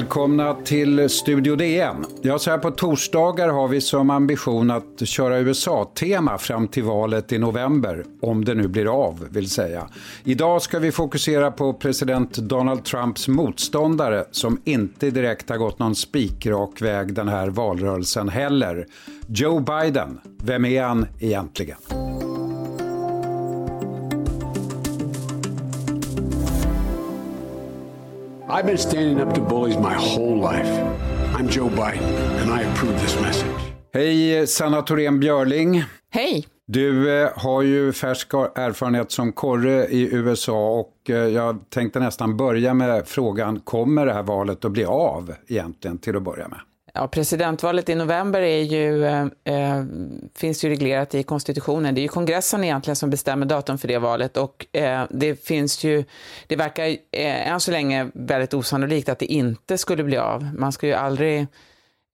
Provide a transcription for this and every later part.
Välkomna till Studio DN. Ja, så här på torsdagar har vi som ambition att köra USA-tema fram till valet i november. Om det nu blir av, vill säga. Idag ska vi fokusera på president Donald Trumps motståndare som inte direkt har gått någon spikrak väg den här valrörelsen heller. Joe Biden. Vem är han egentligen? I've been standing up to bullies my whole life. I'm Joe Biden and I approve this message. Hej Sanna Thorén Björling. Hej. Du eh, har ju färsk erfarenhet som korre i USA och eh, jag tänkte nästan börja med frågan, kommer det här valet att bli av egentligen till att börja med? Ja, presidentvalet i november är ju, eh, eh, finns ju reglerat i konstitutionen. Det är ju kongressen egentligen som bestämmer datum för det valet och eh, det finns ju, det verkar eh, än så länge väldigt osannolikt att det inte skulle bli av. Man ska ju aldrig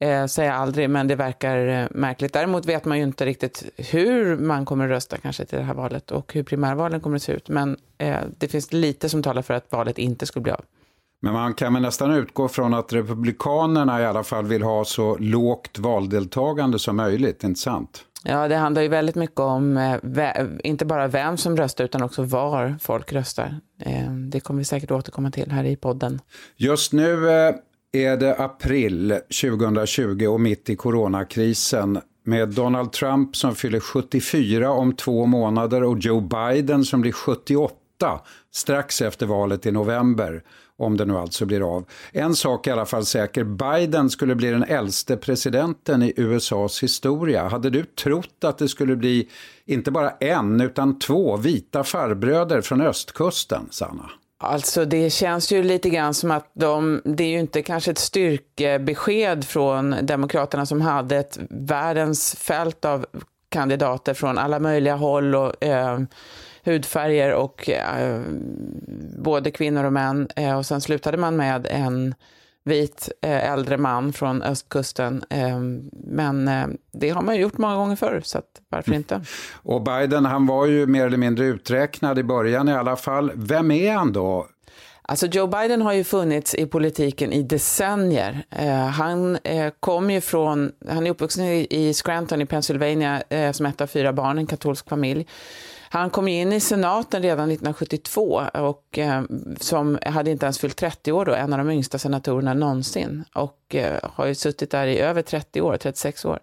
eh, säga aldrig, men det verkar eh, märkligt. Däremot vet man ju inte riktigt hur man kommer att rösta kanske till det här valet och hur primärvalen kommer att se ut. Men eh, det finns lite som talar för att valet inte skulle bli av. Men man kan väl nästan utgå från att Republikanerna i alla fall vill ha så lågt valdeltagande som möjligt, inte sant? Ja, det handlar ju väldigt mycket om eh, inte bara vem som röstar utan också var folk röstar. Eh, det kommer vi säkert återkomma till här i podden. Just nu eh, är det april 2020 och mitt i coronakrisen med Donald Trump som fyller 74 om två månader och Joe Biden som blir 78 strax efter valet i november om det nu alltså blir av. En sak är i alla fall säker, Biden skulle bli den äldste presidenten i USAs historia. Hade du trott att det skulle bli inte bara en utan två vita farbröder från östkusten, Sanna? Alltså det känns ju lite grann som att de, det är ju inte kanske ett styrkebesked från Demokraterna som hade ett världens fält av kandidater från alla möjliga håll och eh, hudfärger och eh, både kvinnor och män. Eh, och sen slutade man med en vit eh, äldre man från östkusten. Eh, men eh, det har man ju gjort många gånger förr, så varför mm. inte? Och Biden, han var ju mer eller mindre uträknad i början i alla fall. Vem är han då? Alltså Joe Biden har ju funnits i politiken i decennier. Eh, han eh, kom ju från, han är uppvuxen i, i Scranton i Pennsylvania eh, som ett av fyra barn, en katolsk familj. Han kom in i senaten redan 1972 och eh, som hade inte ens fyllt 30 år då, en av de yngsta senatorerna någonsin. Och eh, har ju suttit där i över 30 år, 36 år.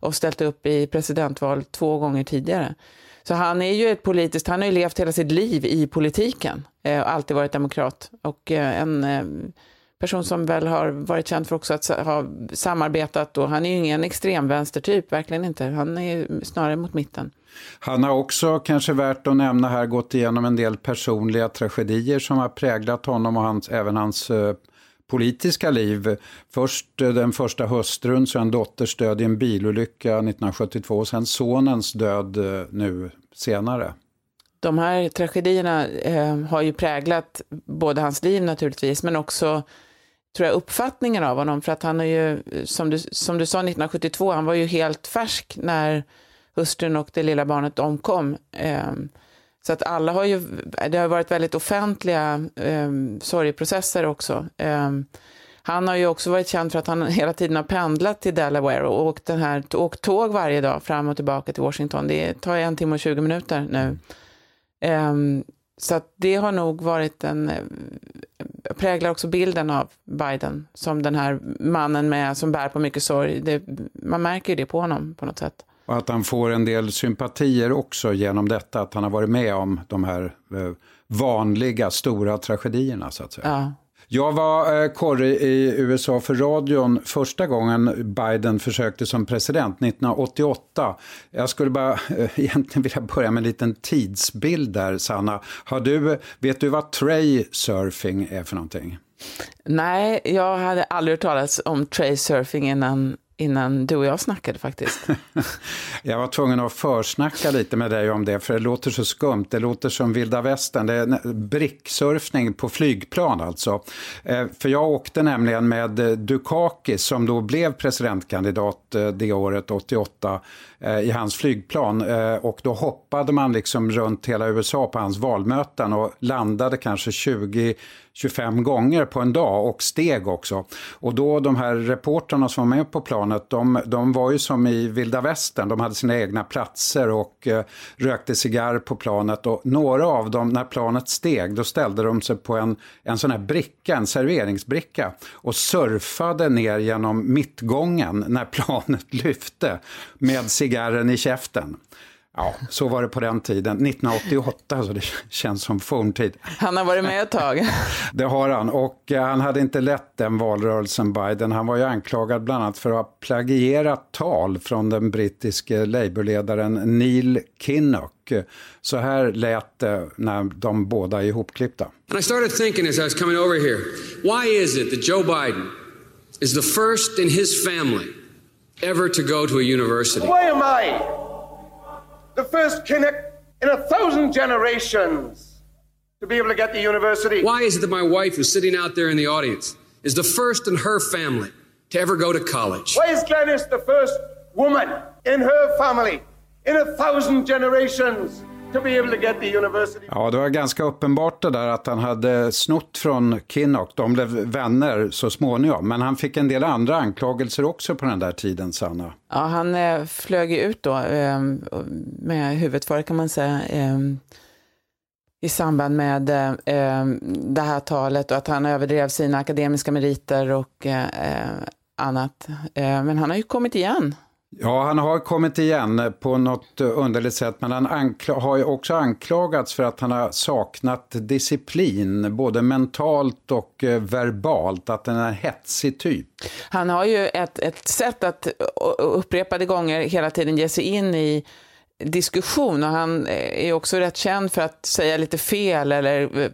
Och ställt upp i presidentval två gånger tidigare. Så han är ju ett politiskt, han har ju levt hela sitt liv i politiken. Eh, och alltid varit demokrat. Och eh, en eh, person som väl har varit känd för också att ha samarbetat och han är ju ingen extremvänstertyp, verkligen inte. Han är snarare mot mitten. Han har också, kanske värt att nämna här, gått igenom en del personliga tragedier som har präglat honom och hans, även hans eh, politiska liv. Först eh, den första hustrun, sen dotters död i en bilolycka 1972 och sen sonens död eh, nu senare. De här tragedierna eh, har ju präglat både hans liv naturligtvis, men också tror jag, uppfattningen av honom. För att han är ju, som du, som du sa 1972, han var ju helt färsk när hustrun och det lilla barnet omkom. Ehm, så att alla har ju, det har varit väldigt offentliga ehm, sorgprocesser sorgeprocesser också. Ehm, han har ju också varit känd för att han hela tiden har pendlat till Delaware och åkt, den här, åkt tåg varje dag fram och tillbaka till Washington. Det tar en timme och 20 minuter nu. Så att det har nog varit en, präglar också bilden av Biden som den här mannen med, som bär på mycket sorg. Det, man märker ju det på honom på något sätt. Och att han får en del sympatier också genom detta, att han har varit med om de här eh, vanliga stora tragedierna så att säga. Ja. Jag var eh, korre i USA för radion första gången Biden försökte som president 1988. Jag skulle bara eh, egentligen vilja börja med en liten tidsbild där, Sanna. Har du, vet du vad tray surfing är för någonting? Nej, jag hade aldrig hört talas om tray surfing innan innan du och jag snackade faktiskt. jag var tvungen att försnacka lite med dig om det, för det låter så skumt. Det låter som vilda västern. Det är bricksurfning på flygplan alltså. Eh, för jag åkte nämligen med eh, Dukakis som då blev presidentkandidat eh, det året, 88, i hans flygplan. Och då hoppade man liksom runt hela USA på hans valmöten och landade kanske 20 25 gånger på en dag och steg också. Och då de här reportrarna som var med på planet, de, de var ju som i vilda västern. De hade sina egna platser och eh, rökte cigarr på planet. Och några av dem, när planet steg, då ställde de sig på en, en sån här bricka, en serveringsbricka och surfade ner genom mittgången när planet lyfte med cigarren i käften. Ja, så var det på den tiden. 1988, så det känns som forntid. Han har varit med ett tag. Det har han. Och eh, han hade inte lett den valrörelsen, Biden. Han var ju anklagad bland annat för att ha plagierat tal från den brittiske Labourledaren Neil Kinnock. Så här lät det när de båda är ihopklippta. And I started thinking as I was coming over here, why is it that Joe Biden is the first in his family ever to go to a university? Why am I the first Kinnick in a thousand generations to be able to get the university? Why is it that my wife, who's sitting out there in the audience, is the first in her family to ever go to college? Why is Glenys the first woman in her family in a thousand generations to be able to get to university? Ja, det var ganska uppenbart det där att han hade snott från Kinnock. De blev vänner så småningom, men han fick en del andra anklagelser också på den där tiden, Sanna. Ja, han eh, flög ut då eh, med huvudet före kan man säga. Eh, i samband med eh, det här talet och att han överdrev sina akademiska meriter och eh, annat. Eh, men han har ju kommit igen. Ja, han har kommit igen på något underligt sätt, men han har ju också anklagats för att han har saknat disciplin, både mentalt och eh, verbalt, att han är en hetsig typ. Han har ju ett, ett sätt att eh, upprepade gånger hela tiden ge sig in i diskussion och han eh, är också rätt känd för att säga lite fel eller eh,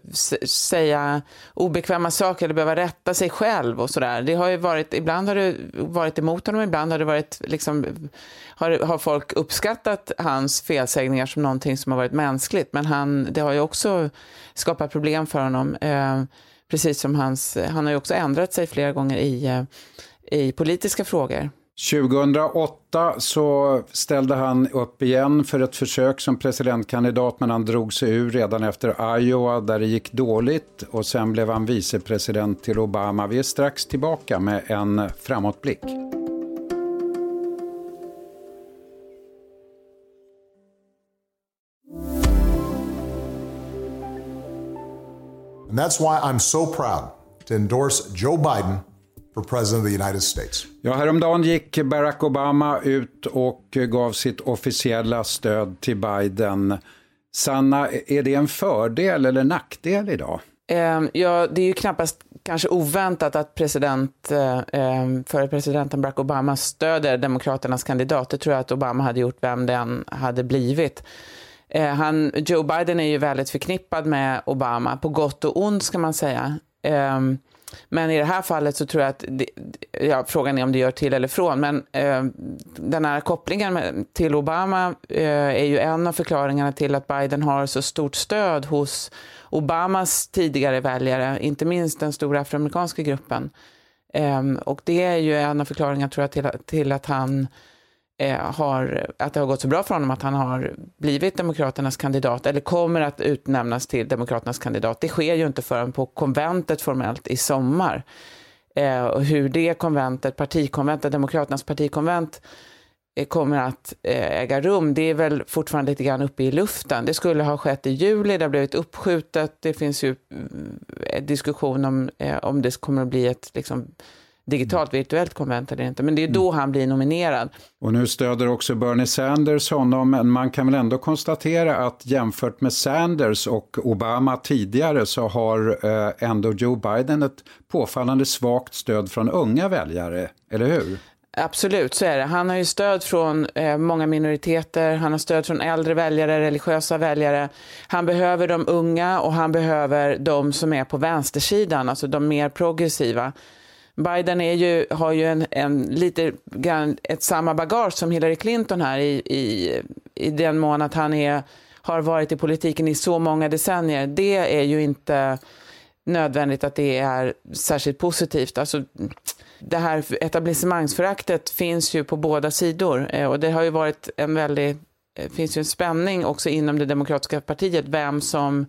säga obekväma saker eller behöva rätta sig själv och sådär. Det har ju varit, ibland har det varit emot honom, ibland har det varit liksom, har, har folk uppskattat hans felsägningar som någonting som har varit mänskligt, men han, det har ju också skapat problem för honom. Eh, precis som hans, han har ju också ändrat sig flera gånger i, eh, i politiska frågor. 2008 så ställde han upp igen för ett försök som presidentkandidat men han drog sig ur redan efter Iowa där det gick dåligt och sen blev han vicepresident till Obama. Vi är strax tillbaka med en framåtblick. And that's why I'm so proud to endorse Joe Biden for President of the United States. Ja, häromdagen gick Barack Obama ut och gav sitt officiella stöd till Biden. Sanna, är det en fördel eller nackdel idag? Um, ja, det är ju knappast kanske oväntat att president, um, före presidenten Barack Obama stöder Demokraternas kandidat. Det tror jag att Obama hade gjort vem den hade blivit. Uh, han, Joe Biden är ju väldigt förknippad med Obama, på gott och ont ska man säga. Men i det här fallet så tror jag att, det, ja, frågan är om det gör till eller från, men eh, den här kopplingen med, till Obama eh, är ju en av förklaringarna till att Biden har så stort stöd hos Obamas tidigare väljare, inte minst den stora afroamerikanska gruppen. Eh, och det är ju en av förklaringarna tror jag till, till att han Eh, har, att det har gått så bra för honom att han har blivit Demokraternas kandidat eller kommer att utnämnas till Demokraternas kandidat. Det sker ju inte förrän på konventet formellt i sommar. Eh, och hur det konventet, partikonventet, Demokraternas partikonvent eh, kommer att eh, äga rum, det är väl fortfarande lite grann uppe i luften. Det skulle ha skett i juli, det har blivit uppskjutet. Det finns ju mm, eh, diskussion om, eh, om det kommer att bli ett liksom, digitalt virtuellt konvent eller inte. Men det är då mm. han blir nominerad. Och nu stöder också Bernie Sanders honom, men man kan väl ändå konstatera att jämfört med Sanders och Obama tidigare så har eh, ändå Joe Biden ett påfallande svagt stöd från unga väljare, eller hur? Absolut, så är det. Han har ju stöd från eh, många minoriteter, han har stöd från äldre väljare, religiösa väljare. Han behöver de unga och han behöver de som är på vänstersidan, alltså de mer progressiva. Biden är ju, har ju en, en lite grann ett samma bagage som Hillary Clinton här i, i, i den mån att han är, har varit i politiken i så många decennier. Det är ju inte nödvändigt att det är särskilt positivt. Alltså, det här etablissemangsföraktet finns ju på båda sidor eh, och det har ju varit en väldigt, eh, finns ju en spänning också inom det demokratiska partiet vem som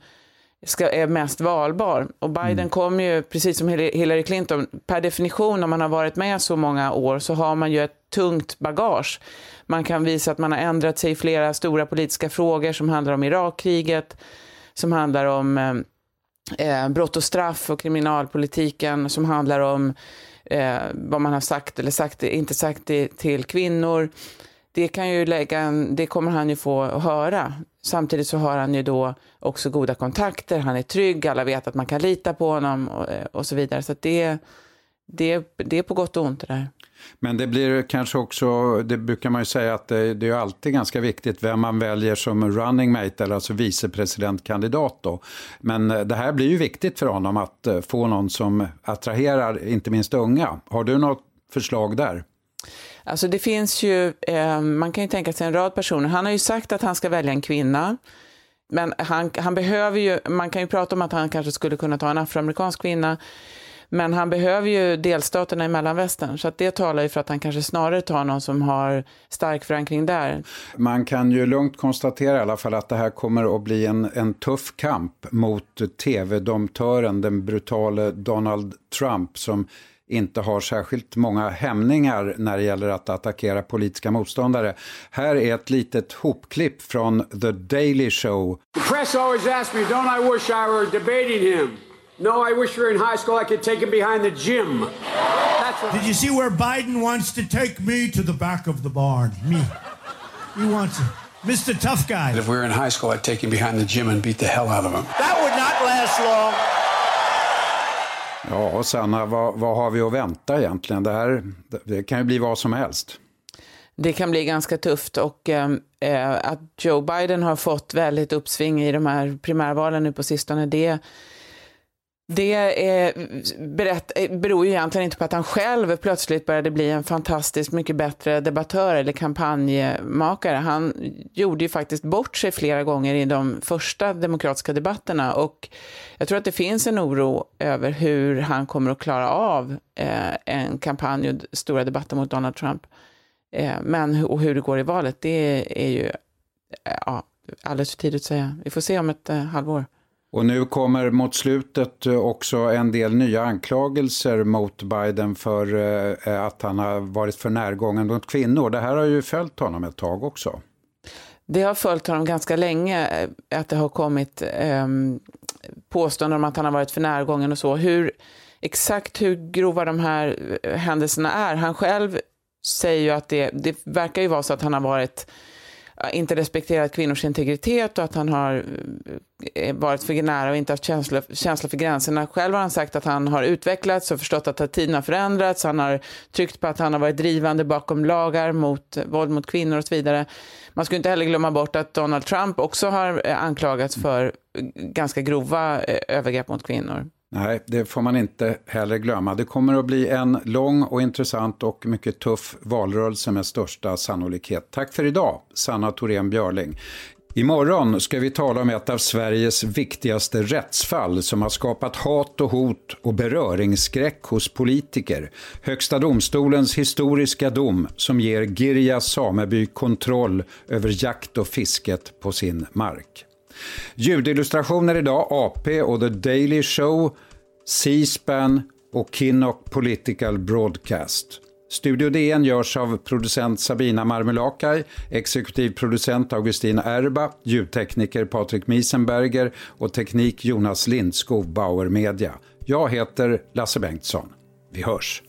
ska, är mest valbar. Och Biden mm. kommer ju, precis som Hillary Clinton, per definition om man har varit med så många år så har man ju ett tungt bagage. Man kan visa att man har ändrat sig i flera stora politiska frågor som handlar om Irakkriget, som handlar om eh, eh brott och straff och kriminalpolitiken, som handlar om eh, vad man har sagt eller sagt, inte sagt till kvinnor det, kan ju lägga en, det kommer han ju få höra. Samtidigt så har han ju då också goda kontakter, han är trygg, alla vet att man kan lita på honom och, eh, och så vidare. Så det, det, det är på gott och ont det där. Men det blir kanske också, det brukar man ju säga att det, det är alltid ganska viktigt vem man väljer som running mate eller alltså vicepresidentkandidat då. Men eh, det här blir ju viktigt för honom att eh, få någon som attraherar inte minst unga. Har du något förslag där? Alltså det finns ju, eh, man kan ju tänka sig en rad personer. Han har ju sagt att han ska välja en kvinna. Men han, han behöver ju, man kan ju prata om att han kanske skulle kunna ta en afroamerikansk kvinna. Men han behöver ju delstaterna i mellanvästern, så att det talar ju för att han kanske snarare tar någon som har stark förankring där. Man kan ju lugnt konstatera i alla fall att det här kommer att bli en, en tuff kamp mot tv-domtören, den brutale Donald Trump som inte har särskilt många hämningar när det gäller att attackera politiska motståndare. Här är ett litet hopklipp från The Daily Show. The press always ask me, don't I wish I were debating him? No, I wish we were in high school I could take him behind the gym. Did you see where Biden wants to take me to the back of the barn? Me. He wants it. Mr. Tough Guy. If we were in high school I'd take him behind the gym and beat the hell out of him. That would not last long. Ja, och Sanna, vad, vad har vi att vänta egentligen? Det här det kan ju bli vad som helst. Det kan bli ganska tufft och ehm, eh, att Joe Biden har fått väldigt uppsving i de här primärvalen nu på sistone, det det är, berätt, beror ju egentligen inte på att han själv plötsligt började bli en fantastiskt mycket bättre debattör eller kampanjmakare. Han gjorde ju faktiskt bort sig flera gånger i de första demokratiska debatterna och jag tror att det finns en oro över hur han kommer att klara av eh, en kampanj och stora debatter mot Donald Trump. Eh, men och hur det går i valet, det är ju eh, ja, alldeles för tidigt att säga. Vi får se om ett eh, halvår. Och nu kommer mot slutet eh, också en del nya anklagelser mot Biden för eh, eh, att han har varit för närgången mot kvinnor. Det här har ju följt honom ett tag också. Det har följt honom ganska länge, att det har kommit eh, påståenden om att han har varit för närgången och så. Hur, exakt hur grova de här händelserna är, han själv säger ju att det, det verkar ju vara så att han har varit inte respekterat kvinnors integritet och att han har eh, eh, varit för nära och inte haft känsla, känsla för gränserna. Själv har han sagt att han har utvecklats och förstått att tiden har förändrats. Han har tryckt på att han har varit drivande bakom lagar mot eh, våld mot kvinnor och så vidare. Man ska inte heller glömma bort att Donald Trump också har anklagats för ganska grova övergrepp mot kvinnor. Nej, det får man inte heller glömma. Det kommer att bli en lång och intressant och mycket tuff valrörelse med största sannolikhet. Tack för idag, Sanna Thorén Björling. Imorgon ska vi tala om ett av Sveriges viktigaste rättsfall som har skapat hat och hot och beröringsskräck hos politiker. Högsta domstolens historiska dom som ger Girjas sameby kontroll över jakt och fisket på sin mark. Ljudillustrationer idag AP och The Daily Show, C-SPAN och Kinnock Political Broadcast. Studio DN görs av producent Sabina Marmelakai, exekutiv producent Augustin Erba, ljudtekniker Patrik Miesenberger och teknik Jonas Lindskog Bauer Media. Jag heter Lasse Bengtsson. Vi hörs!